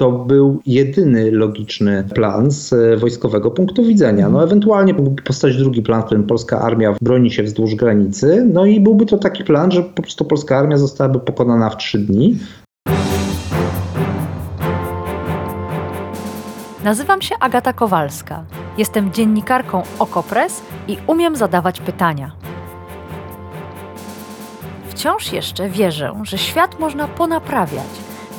to był jedyny logiczny plan z e, wojskowego punktu widzenia. No ewentualnie mógłby powstać drugi plan, w którym polska armia broni się wzdłuż granicy, no i byłby to taki plan, że po prostu polska armia zostałaby pokonana w trzy dni. Nazywam się Agata Kowalska. Jestem dziennikarką Okopres i umiem zadawać pytania. Wciąż jeszcze wierzę, że świat można ponaprawiać,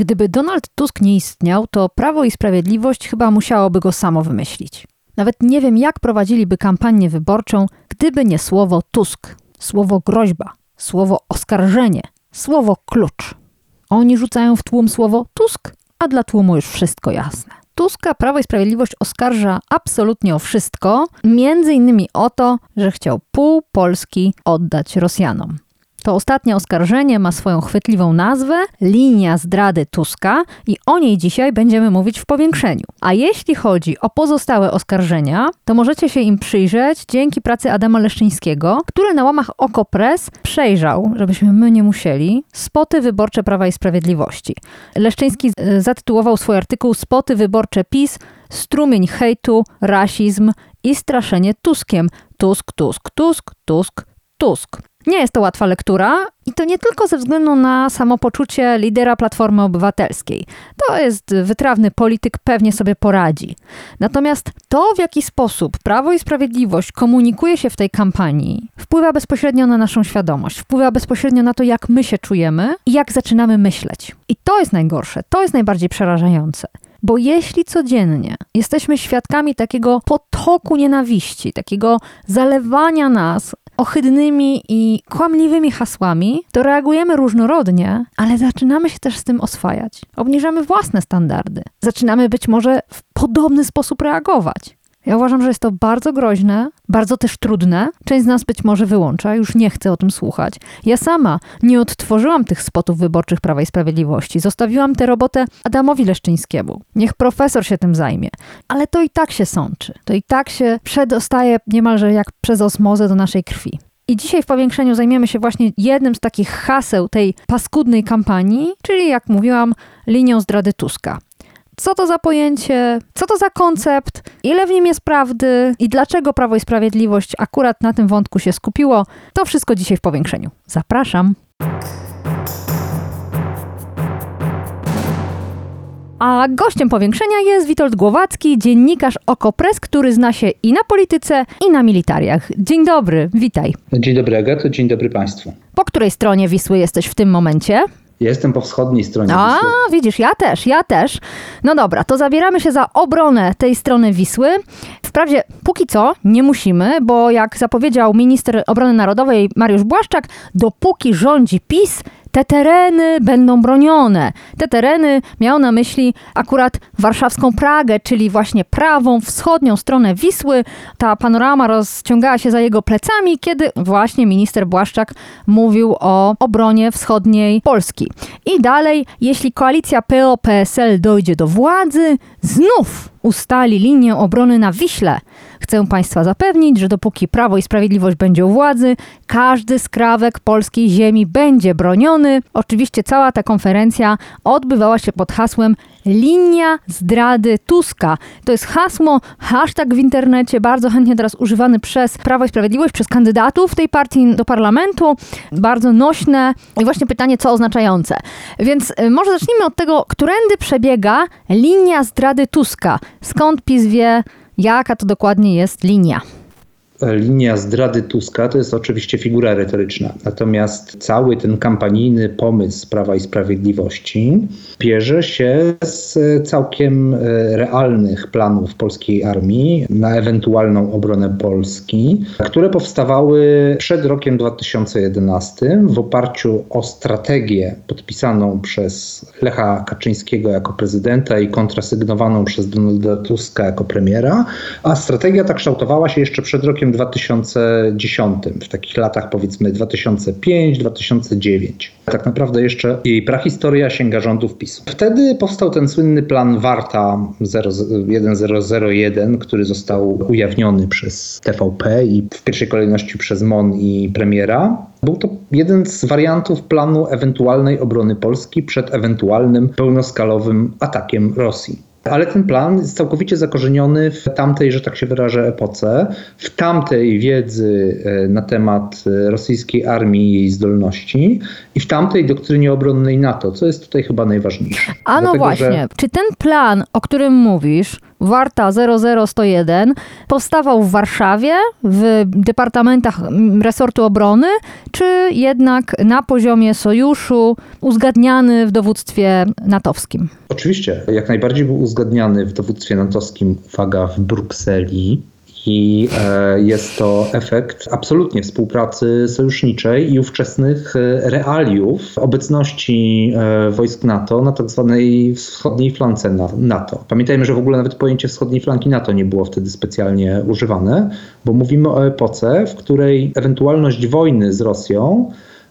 Gdyby Donald Tusk nie istniał, to Prawo i Sprawiedliwość chyba musiałoby go samo wymyślić. Nawet nie wiem, jak prowadziliby kampanię wyborczą, gdyby nie słowo Tusk, słowo groźba, słowo oskarżenie, słowo klucz. Oni rzucają w tłum słowo Tusk, a dla tłumu już wszystko jasne. Tuska Prawo i Sprawiedliwość oskarża absolutnie o wszystko, między innymi o to, że chciał pół Polski oddać Rosjanom. To ostatnie oskarżenie ma swoją chwytliwą nazwę linia zdrady Tuska i o niej dzisiaj będziemy mówić w powiększeniu. A jeśli chodzi o pozostałe oskarżenia, to możecie się im przyjrzeć dzięki pracy Adama Leszczyńskiego, który na łamach Okopres przejrzał, żebyśmy my nie musieli, spoty wyborcze Prawa i Sprawiedliwości. Leszczyński e, zatytułował swój artykuł Spoty wyborcze PiS, strumień hejtu, rasizm i straszenie Tuskiem. Tusk, Tusk, Tusk, Tusk, Tusk. Nie jest to łatwa lektura i to nie tylko ze względu na samopoczucie lidera Platformy Obywatelskiej. To jest wytrawny polityk, pewnie sobie poradzi. Natomiast to, w jaki sposób Prawo i Sprawiedliwość komunikuje się w tej kampanii, wpływa bezpośrednio na naszą świadomość, wpływa bezpośrednio na to, jak my się czujemy i jak zaczynamy myśleć. I to jest najgorsze, to jest najbardziej przerażające. Bo jeśli codziennie jesteśmy świadkami takiego potoku nienawiści, takiego zalewania nas ohydnymi i kłamliwymi hasłami, to reagujemy różnorodnie, ale zaczynamy się też z tym oswajać. Obniżamy własne standardy. Zaczynamy być może w podobny sposób reagować. Ja uważam, że jest to bardzo groźne, bardzo też trudne. Część z nas być może wyłącza, już nie chce o tym słuchać. Ja sama nie odtworzyłam tych spotów wyborczych Prawa i Sprawiedliwości. Zostawiłam tę robotę Adamowi Leszczyńskiemu. Niech profesor się tym zajmie. Ale to i tak się sączy. To i tak się przedostaje niemalże jak przez osmozę do naszej krwi. I dzisiaj w powiększeniu zajmiemy się właśnie jednym z takich haseł tej paskudnej kampanii, czyli jak mówiłam, linią zdrady Tuska co to za pojęcie, co to za koncept, ile w nim jest prawdy i dlaczego Prawo i Sprawiedliwość akurat na tym wątku się skupiło, to wszystko dzisiaj w powiększeniu. Zapraszam. A gościem powiększenia jest Witold Głowacki, dziennikarz Okopres, który zna się i na polityce, i na militariach. Dzień dobry, witaj. Dzień dobry Agato, dzień dobry Państwu. Po której stronie Wisły jesteś w tym momencie? Jestem po wschodniej stronie A, Wisły. widzisz, ja też, ja też. No dobra, to zabieramy się za obronę tej strony Wisły. Wprawdzie póki co nie musimy, bo jak zapowiedział minister obrony narodowej Mariusz Błaszczak, dopóki rządzi PiS, te tereny będą bronione. Te tereny miał na myśli akurat warszawską Pragę, czyli właśnie prawą, wschodnią stronę Wisły. Ta panorama rozciągała się za jego plecami, kiedy właśnie minister Błaszczak mówił o obronie wschodniej Polski. I dalej, jeśli koalicja PO-PSL dojdzie do władzy, znów ustali linię obrony na Wiśle. Chcę Państwa zapewnić, że dopóki Prawo i Sprawiedliwość będzie u władzy, każdy skrawek polskiej ziemi będzie broniony. Oczywiście cała ta konferencja odbywała się pod hasłem Linia zdrady Tuska. To jest hasło, hashtag w internecie, bardzo chętnie teraz używany przez Prawo i Sprawiedliwość, przez kandydatów tej partii do parlamentu. Bardzo nośne i właśnie pytanie, co oznaczające. Więc y, może zacznijmy od tego, którędy przebiega linia zdrady Tuska. Skąd PiS wie, jaka to dokładnie jest linia? Linia zdrady Tuska to jest oczywiście figura retoryczna. Natomiast cały ten kampanijny pomysł Prawa i Sprawiedliwości bierze się z całkiem realnych planów polskiej armii na ewentualną obronę Polski, które powstawały przed rokiem 2011 w oparciu o strategię podpisaną przez Lecha Kaczyńskiego jako prezydenta i kontrasygnowaną przez Donalda Tuska jako premiera, a strategia ta kształtowała się jeszcze przed rokiem 2010, w takich latach powiedzmy 2005-2009. Tak naprawdę jeszcze jej prahistoria sięga rządów PiSu. Wtedy powstał ten słynny plan Warta 1001, który został ujawniony przez TVP i w pierwszej kolejności przez MON i premiera. Był to jeden z wariantów planu ewentualnej obrony Polski przed ewentualnym pełnoskalowym atakiem Rosji. Ale ten plan jest całkowicie zakorzeniony w tamtej, że tak się wyrażę, epoce, w tamtej wiedzy e, na temat e, rosyjskiej armii i jej zdolności i w tamtej doktrynie obronnej NATO, co jest tutaj chyba najważniejsze. A no Dlatego, właśnie, że... czy ten plan, o którym mówisz, Warta 001 powstawał w Warszawie, w departamentach resortu obrony, czy jednak na poziomie sojuszu uzgadniany w dowództwie natowskim? Oczywiście, jak najbardziej był uzgadniany w dowództwie natowskim, uwaga, w Brukseli. I e, jest to efekt absolutnie współpracy sojuszniczej i ówczesnych e, realiów obecności e, wojsk NATO na tak zwanej wschodniej flance NATO. Pamiętajmy, że w ogóle nawet pojęcie wschodniej flanki NATO nie było wtedy specjalnie używane, bo mówimy o epoce, w której ewentualność wojny z Rosją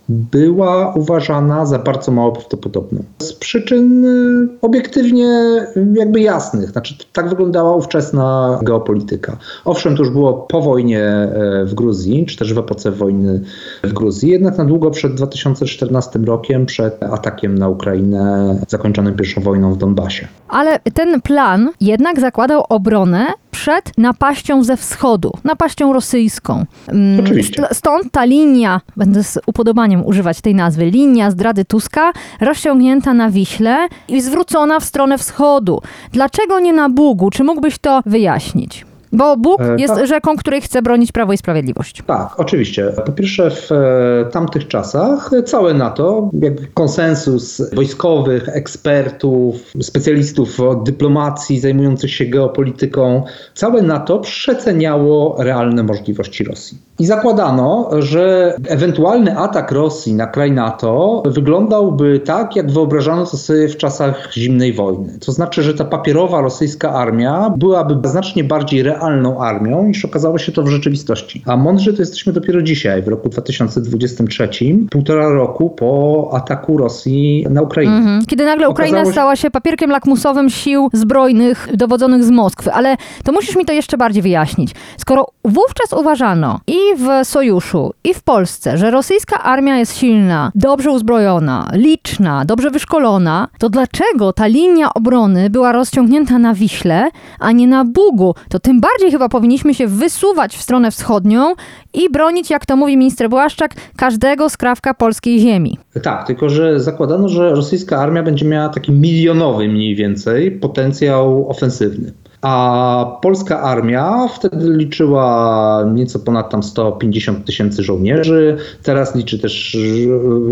była uważana za bardzo mało prawdopodobną. Z przyczyn y, obiektywnie jakby jasnych. Znaczy, tak wyglądała ówczesna geopolityka. Owszem, to już było po wojnie e, w Gruzji, czy też w epoce wojny w Gruzji, jednak na długo przed 2014 rokiem, przed atakiem na Ukrainę zakończonym pierwszą wojną w Donbasie. Ale ten plan jednak zakładał obronę przed napaścią ze wschodu, napaścią rosyjską. Mm, Oczywiście. Stąd ta linia, będę z upodobaniem używać tej nazwy, linia zdrady Tuska, rozciągnięta na Wiśle i zwrócona w stronę wschodu. Dlaczego nie na Bugu? Czy mógłbyś to wyjaśnić? Bo Bóg e, jest tak. rzeką, której chce bronić Prawo i Sprawiedliwość. Tak, oczywiście. Po pierwsze, w e, tamtych czasach całe NATO, jakby konsensus wojskowych, ekspertów, specjalistów od dyplomacji zajmujących się geopolityką, całe NATO przeceniało realne możliwości Rosji. I zakładano, że ewentualny atak Rosji na kraj NATO wyglądałby tak, jak wyobrażano to sobie w czasach zimnej wojny. To znaczy, że ta papierowa rosyjska armia byłaby znacznie bardziej realną armią, niż okazało się to w rzeczywistości. A mądrze to jesteśmy dopiero dzisiaj, w roku 2023, półtora roku po ataku Rosji na Ukrainę. Mhm. Kiedy nagle Ukraina się... stała się papierkiem lakmusowym sił zbrojnych dowodzonych z Moskwy. Ale to musisz mi to jeszcze bardziej wyjaśnić. Skoro wówczas uważano i w sojuszu, i w Polsce, że rosyjska armia jest silna, dobrze uzbrojona, liczna, dobrze wyszkolona, to dlaczego ta linia obrony była rozciągnięta na Wiśle, a nie na Bugu? To tym bardziej chyba powinniśmy się wysuwać w stronę wschodnią i bronić, jak to mówi minister Błaszczak, każdego skrawka polskiej ziemi. Tak, tylko że zakładano, że rosyjska armia będzie miała taki milionowy mniej więcej potencjał ofensywny. A polska armia wtedy liczyła nieco ponad tam 150 tysięcy żołnierzy, teraz liczy też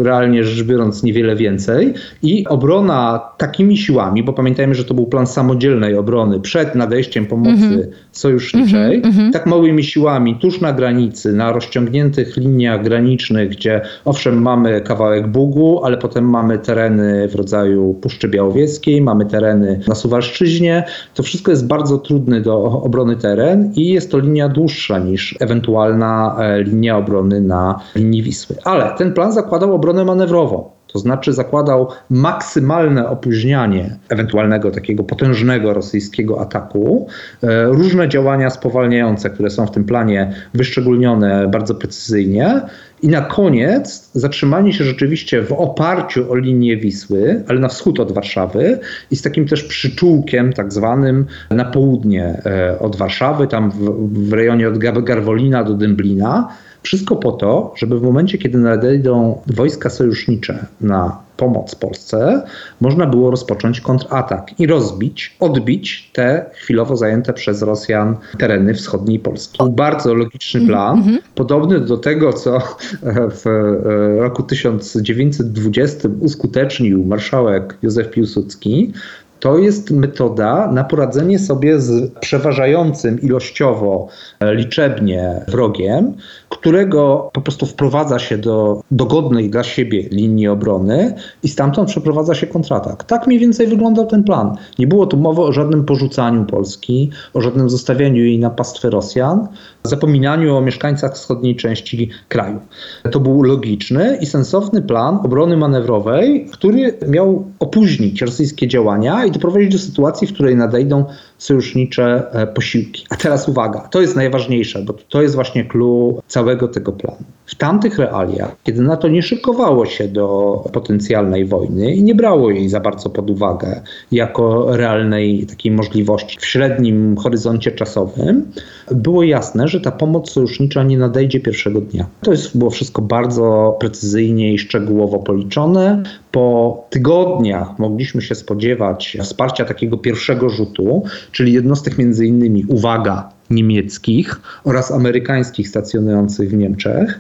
realnie rzecz biorąc niewiele więcej. I obrona takimi siłami, bo pamiętajmy, że to był plan samodzielnej obrony przed nadejściem pomocy mm -hmm. sojuszniczej, mm -hmm. tak małymi siłami tuż na granicy, na rozciągniętych liniach granicznych, gdzie owszem mamy kawałek Bugu, ale potem mamy tereny w rodzaju Puszczy Białowieskiej, mamy tereny na Suwalszczyźnie, to wszystko jest bardzo bardzo trudny do obrony teren i jest to linia dłuższa niż ewentualna e, linia obrony na linii Wisły. Ale ten plan zakładał obronę manewrową. To znaczy zakładał maksymalne opóźnianie ewentualnego takiego potężnego rosyjskiego ataku, e, różne działania spowalniające, które są w tym planie wyszczególnione bardzo precyzyjnie, i na koniec zatrzymanie się rzeczywiście w oparciu o linię Wisły, ale na wschód od Warszawy i z takim też przyczółkiem tak zwanym na południe e, od Warszawy, tam w, w rejonie od Garwolina do Dęblina. Wszystko po to, żeby w momencie, kiedy nadejdą wojska sojusznicze na pomoc Polsce, można było rozpocząć kontratak i rozbić, odbić te chwilowo zajęte przez Rosjan tereny wschodniej Polski. Był bardzo logiczny plan, podobny do tego, co w roku 1920 uskutecznił marszałek Józef Piłsudski. To jest metoda na poradzenie sobie z przeważającym ilościowo, liczebnie wrogiem, którego po prostu wprowadza się do dogodnej dla siebie linii obrony i stamtąd przeprowadza się kontratak. Tak mniej więcej wyglądał ten plan. Nie było tu mowy o żadnym porzucaniu Polski, o żadnym zostawianiu jej na pastwę Rosjan, zapominaniu o mieszkańcach wschodniej części kraju. To był logiczny i sensowny plan obrony manewrowej, który miał opóźnić rosyjskie działania i doprowadzić do sytuacji, w której nadejdą sojusznicze posiłki. A teraz uwaga, to jest najważniejsze, bo to jest właśnie clue całego tego planu. W tamtych realiach, kiedy NATO nie szykowało się do potencjalnej wojny i nie brało jej za bardzo pod uwagę jako realnej takiej możliwości w średnim horyzoncie czasowym, było jasne, że ta pomoc sojusznicza nie nadejdzie pierwszego dnia. To jest, było wszystko bardzo precyzyjnie i szczegółowo policzone. Po tygodniach mogliśmy się spodziewać wsparcia takiego pierwszego rzutu, czyli jednostek innymi, uwaga, niemieckich oraz amerykańskich stacjonujących w Niemczech.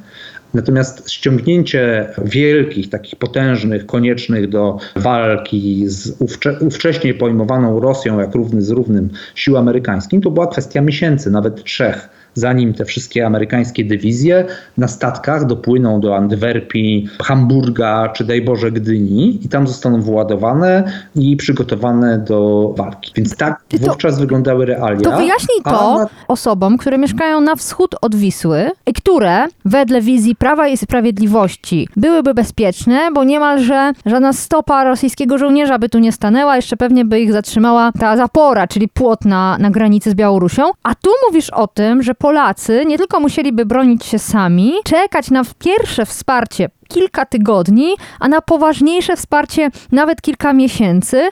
Natomiast ściągnięcie wielkich, takich potężnych, koniecznych do walki z ówcze, ówcześnie pojmowaną Rosją jak równy z równym sił amerykańskim, to była kwestia miesięcy, nawet trzech zanim te wszystkie amerykańskie dywizje na statkach dopłyną do Antwerpii, Hamburga czy daj Boże Gdyni i tam zostaną wyładowane i przygotowane do walki. Więc tak to, wówczas wyglądały realia. To wyjaśnij to na... osobom, które mieszkają na wschód od Wisły i które wedle wizji Prawa i Sprawiedliwości byłyby bezpieczne, bo niemalże żadna stopa rosyjskiego żołnierza by tu nie stanęła, jeszcze pewnie by ich zatrzymała ta zapora, czyli płot na, na granicy z Białorusią. A tu mówisz o tym, że Polacy nie tylko musieliby bronić się sami, czekać na pierwsze wsparcie kilka tygodni, a na poważniejsze wsparcie nawet kilka miesięcy.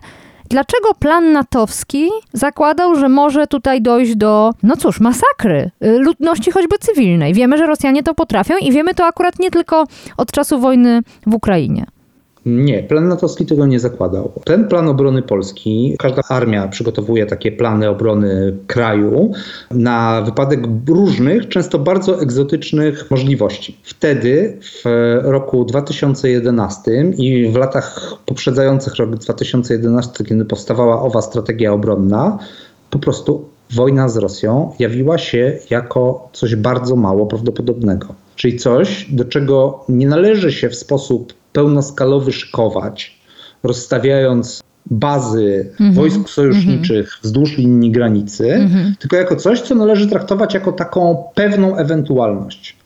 Dlaczego plan natowski zakładał, że może tutaj dojść do, no cóż, masakry ludności choćby cywilnej? Wiemy, że Rosjanie to potrafią i wiemy to akurat nie tylko od czasu wojny w Ukrainie. Nie, plan natowski tego nie zakładał. Ten plan obrony Polski, każda armia przygotowuje takie plany obrony kraju na wypadek różnych, często bardzo egzotycznych możliwości. Wtedy, w roku 2011 i w latach poprzedzających rok 2011, kiedy powstawała owa strategia obronna, po prostu wojna z Rosją jawiła się jako coś bardzo mało prawdopodobnego. Czyli coś, do czego nie należy się w sposób pełnoskalowy szykować, rozstawiając bazy mm -hmm. wojsk sojuszniczych mm -hmm. wzdłuż linii granicy, mm -hmm. tylko jako coś, co należy traktować jako taką pewną ewentualność.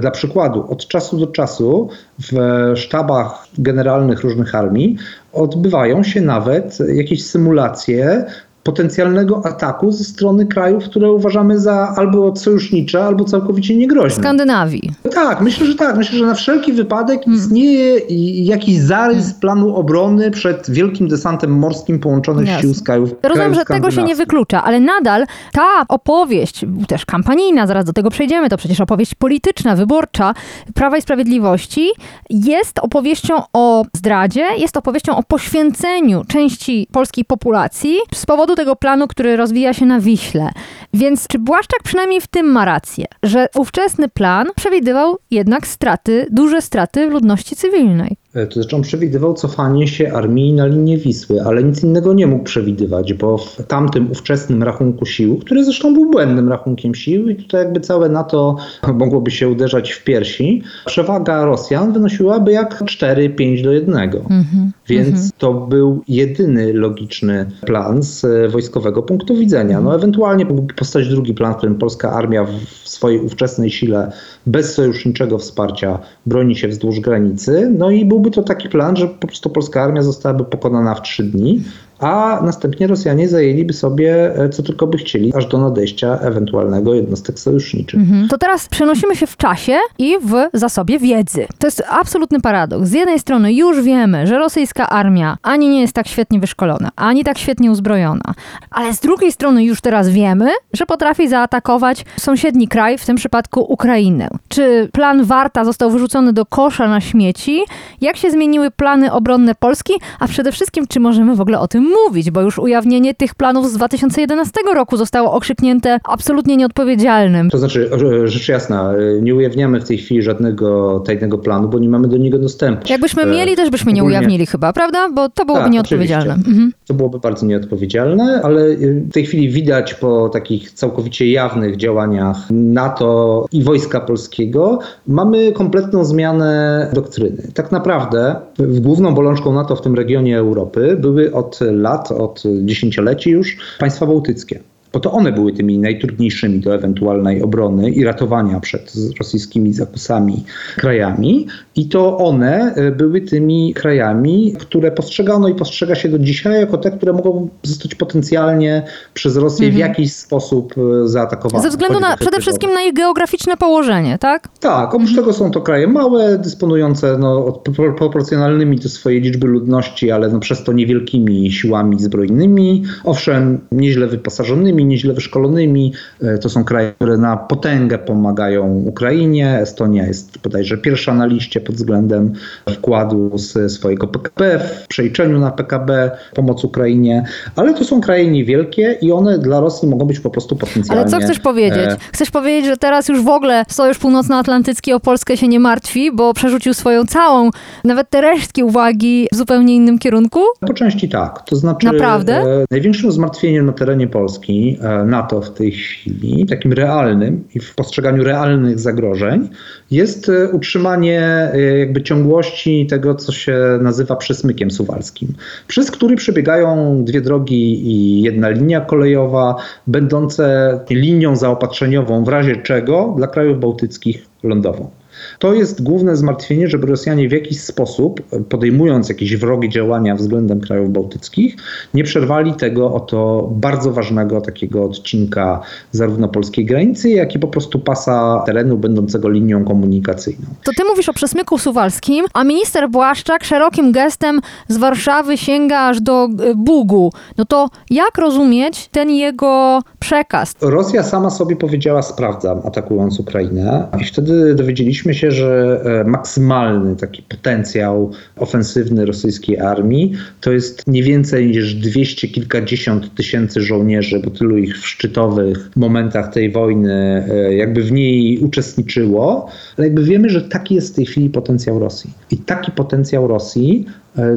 Dla przykładu, od czasu do czasu w sztabach generalnych różnych armii odbywają się nawet jakieś symulacje potencjalnego ataku ze strony krajów, które uważamy za albo sojusznicze, albo całkowicie niegroźne. Skandynawii. Tak, myślę, że tak. Myślę, że na wszelki wypadek hmm. istnieje jakiś zarys hmm. planu obrony przed wielkim desantem morskim połączonych Jasne. sił z krajów Rozumiem, że tego się nie wyklucza, ale nadal ta opowieść, też kampanijna, zaraz do tego przejdziemy, to przecież opowieść polityczna, wyborcza Prawa i Sprawiedliwości jest opowieścią o zdradzie, jest opowieścią o poświęceniu części polskiej populacji z powodu tego planu, który rozwija się na Wiśle. Więc czy Błaszczak przynajmniej w tym ma rację, że ówczesny plan przewidywał jednak straty, duże straty ludności cywilnej? To znaczy on przewidywał cofanie się armii na linię Wisły, ale nic innego nie mógł przewidywać, bo w tamtym ówczesnym rachunku sił, który zresztą był błędnym rachunkiem sił i tutaj jakby całe NATO mogłoby się uderzać w piersi, przewaga Rosjan wynosiłaby jak 4-5 do 1. Mhm. Więc mhm. to był jedyny logiczny plan z wojskowego punktu widzenia. No ewentualnie mógłby powstać drugi plan, w którym polska armia w swojej ówczesnej sile bez sojuszniczego wsparcia broni się wzdłuż granicy, no i byłby to taki plan, że po prostu polska armia zostałaby pokonana w trzy dni a następnie Rosjanie zajęliby sobie e, co tylko by chcieli, aż do nadejścia ewentualnego jednostek sojuszniczych. Mhm. To teraz przenosimy się w czasie i w zasobie wiedzy. To jest absolutny paradoks. Z jednej strony już wiemy, że rosyjska armia ani nie jest tak świetnie wyszkolona, ani tak świetnie uzbrojona, ale z drugiej strony już teraz wiemy, że potrafi zaatakować sąsiedni kraj, w tym przypadku Ukrainę. Czy plan Warta został wyrzucony do kosza na śmieci? Jak się zmieniły plany obronne Polski? A przede wszystkim, czy możemy w ogóle o tym mówić? Bo już ujawnienie tych planów z 2011 roku zostało okrzyknięte absolutnie nieodpowiedzialnym. To znaczy, rzecz jasna, e, nie ujawniamy w tej chwili żadnego tajnego planu, bo nie mamy do niego dostępu. Jakbyśmy E, mieli, też byśmy nie ujawnili chyba, prawda? Bo to byłoby Tak, nieodpowiedzialne. Mhm. To byłoby bardzo nieodpowiedzialne, ale y, w tej chwili widać po takich całkowicie jawnych działaniach NATO i Wojska Polskiego, mamy kompletną zmianę doktryny. Tak naprawdę główną bolączką NATO w tym regionie Europy były od lat, od dziesięcioleci już państwa bałtyckie. Bo to one były tymi najtrudniejszymi do ewentualnej obrony i ratowania przed rosyjskimi zakusami krajami. I to one e, były tymi krajami, które postrzegano i postrzega się do dzisiaj jako te, które mogą zostać potencjalnie przez Rosję w jakiś sposób e, zaatakowane. Ze względu na przede wszystkim na ich geograficzne położenie, tak? tak, oprócz tego są to kraje małe, dysponujące no, proporcjonalnymi do swojej liczby ludności, ale no, przez to niewielkimi siłami zbrojnymi. Owszem, nieźle wyposażonymi, nieźle wyszkolonymi. E, To są kraje, które na potęgę pomagają Ukrainie. Estonia jest bodajże pierwsza na liście pod względem wkładu z swojego PKB w przeliczeniu na PKB pomoc Ukrainie. Ale to są kraje niewielkie i one dla Rosji mogą być po prostu potencjalnie. Ale co chcesz powiedzieć? e, Chcesz powiedzieć, że teraz już w ogóle Sojusz Północnoatlantycki o Polskę się nie martwi, bo przerzucił swoją całą, nawet te resztki uwagi w zupełnie innym kierunku? Po części tak. To znaczy, Naprawdę? E, największym zmartwieniem na terenie Polski e, NATO w tej chwili, takim realnym i w postrzeganiu realnych zagrożeń, jest e, utrzymanie e, jakby ciągłości tego, co się nazywa przesmykiem suwalskim, przez który przebiegają dwie drogi i jedna linia kolejowa, będące linią zaopatrzeniową w razie czego dla krajów bałtyckich lądową. To jest główne zmartwienie, żeby Rosjanie w jakiś sposób, podejmując jakieś wrogie działania względem krajów bałtyckich, nie przerwali tego oto bardzo ważnego takiego odcinka zarówno polskiej granicy, jak i po prostu pasa terenu będącego linią komunikacyjną. To ty mówisz o przesmyku suwalskim, a minister Błaszczak szerokim gestem z Warszawy sięga aż do e, Bugu. No to jak rozumieć ten jego przekaz? Rosja sama sobie powiedziała sprawdzam, atakując Ukrainę i wtedy dowiedzieliśmy się, że e, maksymalny taki potencjał ofensywny rosyjskiej armii to jest nie więcej niż dwieście kilkadziesiąt tysięcy żołnierzy, bo tylu ich w szczytowych momentach tej wojny e, jakby w niej uczestniczyło, ale jakby wiemy, że taki jest w tej chwili potencjał Rosji. I taki potencjał Rosji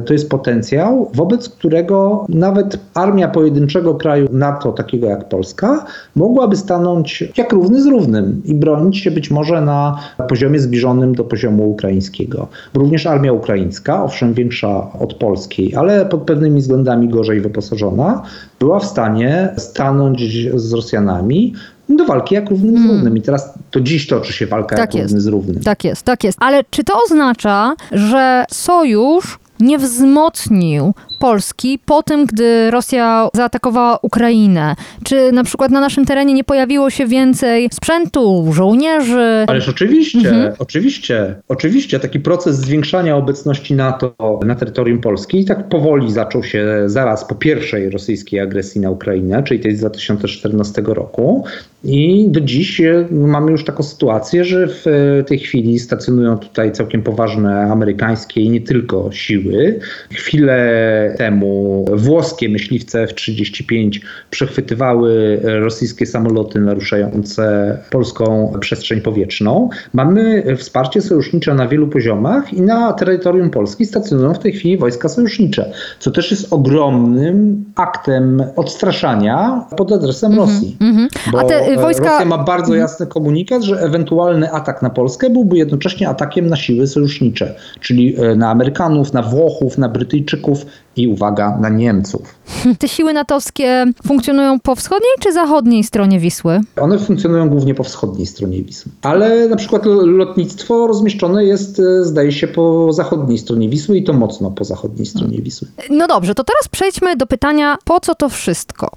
to jest potencjał, wobec którego nawet armia pojedynczego kraju NATO, takiego jak Polska, mogłaby stanąć jak równy z równym i bronić się być może na poziomie zbliżonym do poziomu ukraińskiego. Również armia ukraińska, owszem większa od polskiej, ale pod pewnymi względami gorzej wyposażona, była w stanie stanąć z Rosjanami do walki jak równy z równym. I teraz to dziś toczy się walka Tak jak jest. równy z równym. Tak jest, tak jest. Ale czy to oznacza, że sojusz nie wzmocnił Polski po tym, gdy Rosja zaatakowała Ukrainę? Czy na przykład na naszym terenie nie pojawiło się więcej sprzętu, żołnierzy? Ależ oczywiście, Mhm. oczywiście, oczywiście taki proces zwiększania obecności NATO na terytorium Polski tak powoli zaczął się zaraz po pierwszej rosyjskiej agresji na Ukrainę, czyli tej z 2014 roku. I do dziś e, mamy już taką sytuację, że w e, tej chwili stacjonują tutaj całkiem poważne amerykańskie i nie tylko siły. Chwilę temu włoskie myśliwce F-35 przechwytywały rosyjskie samoloty naruszające polską przestrzeń powietrzną. Mamy wsparcie sojusznicze na wielu poziomach i na terytorium Polski stacjonują w tej chwili wojska sojusznicze, co też jest ogromnym aktem odstraszania pod adresem Rosji. Mhm. Bo A te y, e, wojska... Mhm. Rosja ma bardzo jasny komunikat, że ewentualny atak na Polskę byłby jednocześnie atakiem na siły sojusznicze, czyli e, na Amerykanów, na Włochów, na Brytyjczyków i uwaga na Niemców. Te siły natowskie funkcjonują po wschodniej czy zachodniej stronie Wisły? One funkcjonują głównie po wschodniej stronie Wisły. Ale na przykład lotnictwo rozmieszczone jest, e, zdaje się, po zachodniej stronie Wisły i to mocno po zachodniej stronie Wisły. No dobrze, to teraz przejdźmy do pytania, po co to wszystko?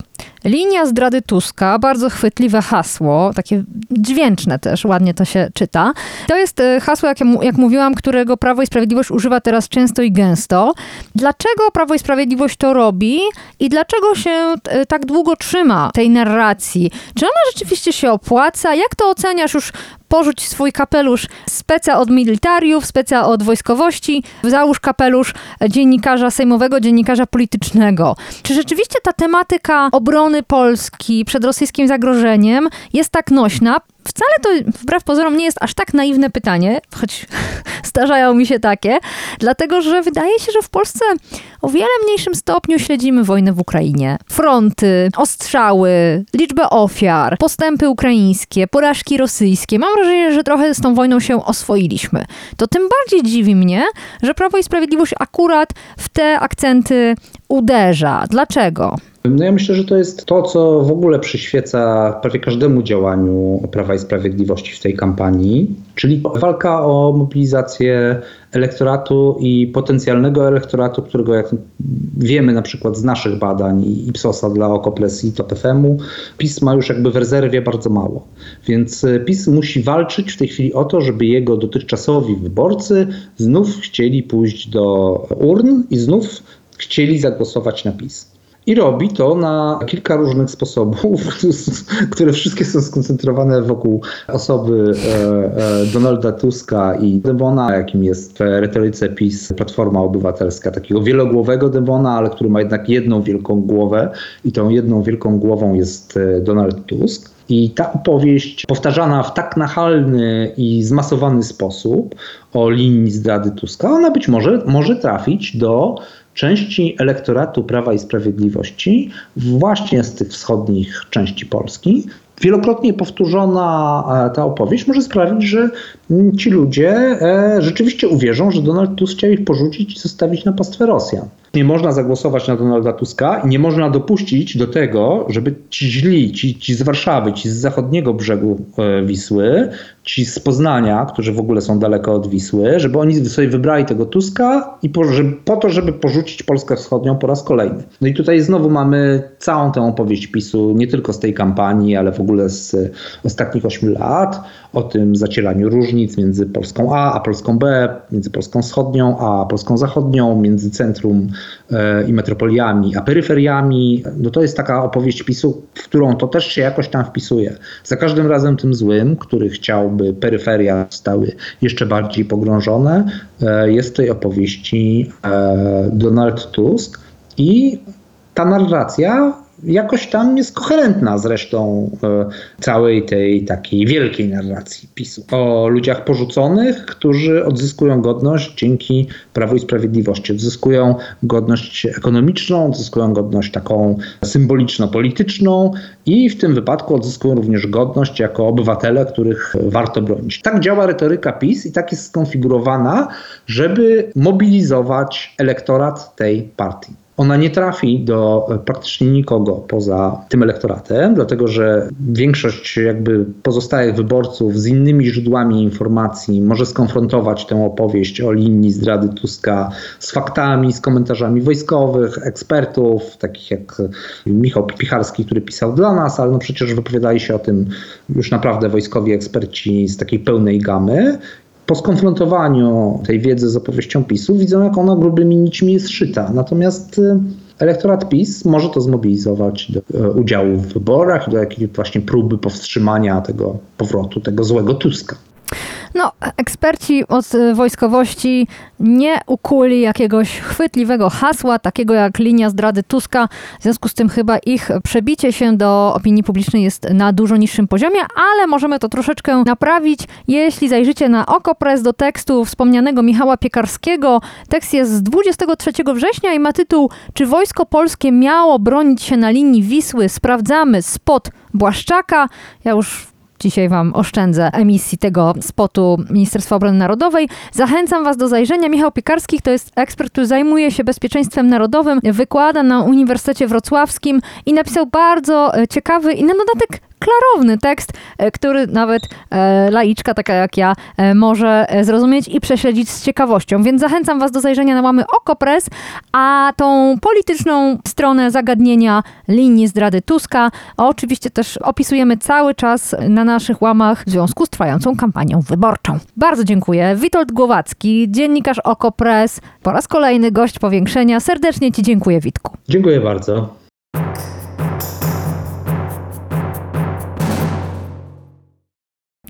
Linia zdrady Tuska, bardzo chwytliwe hasło, takie dźwięczne też, ładnie to się czyta. To jest e, hasło, jak, jak mówiłam, którego Prawo i Sprawiedliwość używa teraz często i gęsto. Dlaczego Prawo i Sprawiedliwość to robi i dlaczego się e, tak długo trzyma tej narracji? Czy ona rzeczywiście się opłaca? Jak to oceniasz już porzuć swój kapelusz speca od militariów, speca od wojskowości, załóż kapelusz dziennikarza sejmowego, dziennikarza politycznego. Czy rzeczywiście ta tematyka obrony Polski przed rosyjskim zagrożeniem jest tak nośna? Wcale to wbrew pozorom nie jest aż tak naiwne pytanie, choć zdarzają mi się takie, dlatego że wydaje się, że w Polsce o wiele mniejszym stopniu śledzimy wojnę w Ukrainie. Fronty, ostrzały, liczbę ofiar, postępy ukraińskie, porażki rosyjskie. Mam wrażenie, że trochę z tą wojną się oswoiliśmy. To tym bardziej dziwi mnie, że Prawo i Sprawiedliwość akurat w te akcenty uderza. Dlaczego? No ja myślę, że to jest to, co w ogóle przyświeca prawie każdemu działaniu Prawa i Sprawiedliwości w tej kampanii, czyli walka o mobilizację elektoratu i potencjalnego elektoratu, którego jak wiemy na przykład z naszych badań i Ipsosa dla Okopres i TOPFM-u, PiS ma już jakby w rezerwie bardzo mało. Więc e, PiS musi walczyć w tej chwili o to, żeby jego dotychczasowi wyborcy znów chcieli pójść do urn i znów chcieli zagłosować na PiS. I robi to na kilka różnych sposobów, które wszystkie są skoncentrowane wokół osoby e, e, Donalda Tuska i demona, jakim jest w retoryce PiS Platforma Obywatelska, takiego wielogłowego demona, ale który ma jednak jedną wielką głowę i tą jedną wielką głową jest e, Donald Tusk. I ta opowieść powtarzana w tak nachalny i zmasowany sposób o linii zdrady Tuska, ona być może może trafić do części elektoratu Prawa i Sprawiedliwości, właśnie z tych wschodnich części Polski. Wielokrotnie powtórzona e, ta opowieść może sprawić, że ci ludzie e, rzeczywiście uwierzą, że Donald Tusk chciał ich porzucić i zostawić na pastwę Rosjan nie można zagłosować na Donalda Tuska i nie można dopuścić do tego, żeby ci źli, ci, ci z Warszawy, ci z zachodniego brzegu e, Wisły, ci z Poznania, którzy w ogóle są daleko od Wisły, żeby oni sobie wybrali tego Tuska i po, żeby, po to, żeby porzucić Polskę Wschodnią po raz kolejny. No i tutaj znowu mamy całą tę opowieść PiSu, nie tylko z tej kampanii, ale w ogóle z ostatnich ośmiu lat, o tym zacieraniu różnic między Polską A a Polską B, między Polską Wschodnią a Polską Zachodnią, między centrum e, i metropoliami, a peryferiami. No to jest taka opowieść PiSu, w którą to też się jakoś tam wpisuje. Za każdym razem tym złym, który chciałby peryferia stały jeszcze bardziej pogrążone, e, jest w tej opowieści e, Donald Tusk i ta narracja jakoś tam jest koherentna z resztą e, całej tej takiej wielkiej narracji PiSu. O ludziach porzuconych, którzy odzyskują godność dzięki Prawu i Sprawiedliwości. Odzyskują godność ekonomiczną, odzyskują godność taką symboliczno-polityczną i w tym wypadku odzyskują również godność jako obywatele, których warto bronić. Tak działa retoryka PiS i tak jest skonfigurowana, żeby mobilizować elektorat tej partii ona nie trafi do e, praktycznie nikogo poza tym elektoratem, dlatego że większość jakby pozostałych wyborców z innymi źródłami informacji może skonfrontować tę opowieść o linii zdrady Tuska z faktami, z komentarzami wojskowych, ekspertów, takich jak Michał Picharski, który pisał dla nas, ale no przecież wypowiadali się o tym już naprawdę wojskowi eksperci z takiej pełnej gamy po skonfrontowaniu tej wiedzy z opowieścią PiSu widzą, jak ona grubymi nićmi jest szyta. Natomiast y, elektorat PiS może to zmobilizować do y, udziału w wyborach, do jakiejś właśnie próby powstrzymania tego powrotu, tego złego Tuska. No, eksperci od y, wojskowości nie ukuli jakiegoś chwytliwego hasła, takiego jak linia zdrady Tuska. W związku z tym chyba ich przebicie się do opinii publicznej jest na dużo niższym poziomie, ale możemy to troszeczkę naprawić, jeśli zajrzycie na okopres do tekstu wspomnianego Michała Piekarskiego. Tekst jest z 23 września i ma tytuł Czy wojsko polskie miało bronić się na linii Wisły? Sprawdzamy spod Błaszczaka. Ja już Dzisiaj Wam oszczędzę emisji tego spotu Ministerstwa Obrony Narodowej. Zachęcam Was do zajrzenia. Michał Piekarski to jest ekspert, który zajmuje się bezpieczeństwem narodowym, wykłada na Uniwersytecie Wrocławskim i napisał bardzo e, ciekawy i na dodatek klarowny tekst, e, który nawet e, laiczka taka jak ja e, może zrozumieć i prześledzić z ciekawością. Więc zachęcam Was do zajrzenia na łamy Okopres, a tą polityczną stronę zagadnienia linii zdrady Tuska oczywiście też opisujemy cały czas na naszych łamach w związku z trwającą kampanią wyborczą. Bardzo dziękuję. Witold Głowacki, dziennikarz Okopres, po raz kolejny gość powiększenia. Serdecznie Ci dziękuję, Witku. Dziękuję bardzo.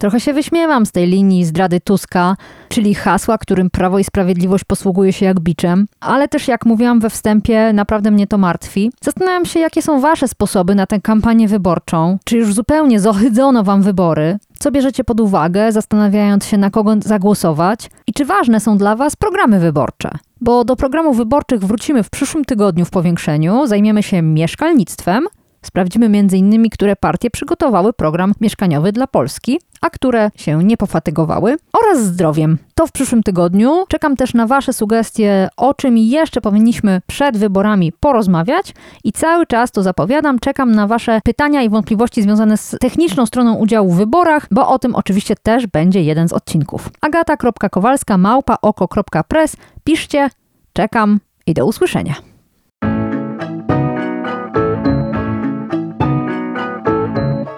Trochę się wyśmiewam z tej linii zdrady Tuska, czyli hasła, którym Prawo i Sprawiedliwość posługuje się jak biczem, ale też jak mówiłam we wstępie, naprawdę mnie to martwi. Zastanawiam się, jakie są wasze sposoby na tę kampanię wyborczą. Czy już zupełnie zohydzono wam wybory? Co bierzecie pod uwagę, zastanawiając się, na kogo zagłosować? I czy ważne są dla was programy wyborcze? Bo do programów wyborczych wrócimy w przyszłym tygodniu w powiększeniu, zajmiemy się mieszkalnictwem, Sprawdzimy m.in., które partie przygotowały program mieszkaniowy dla Polski, a które się nie pofatygowały, oraz zdrowiem. To w przyszłym tygodniu. Czekam też na Wasze sugestie, o czym jeszcze powinniśmy przed wyborami porozmawiać i cały czas to zapowiadam. Czekam na Wasze pytania i wątpliwości związane z techniczną stroną udziału w wyborach, bo o tym oczywiście też będzie jeden z odcinków. agata.kowalska małpa. Piszcie, czekam i do usłyszenia.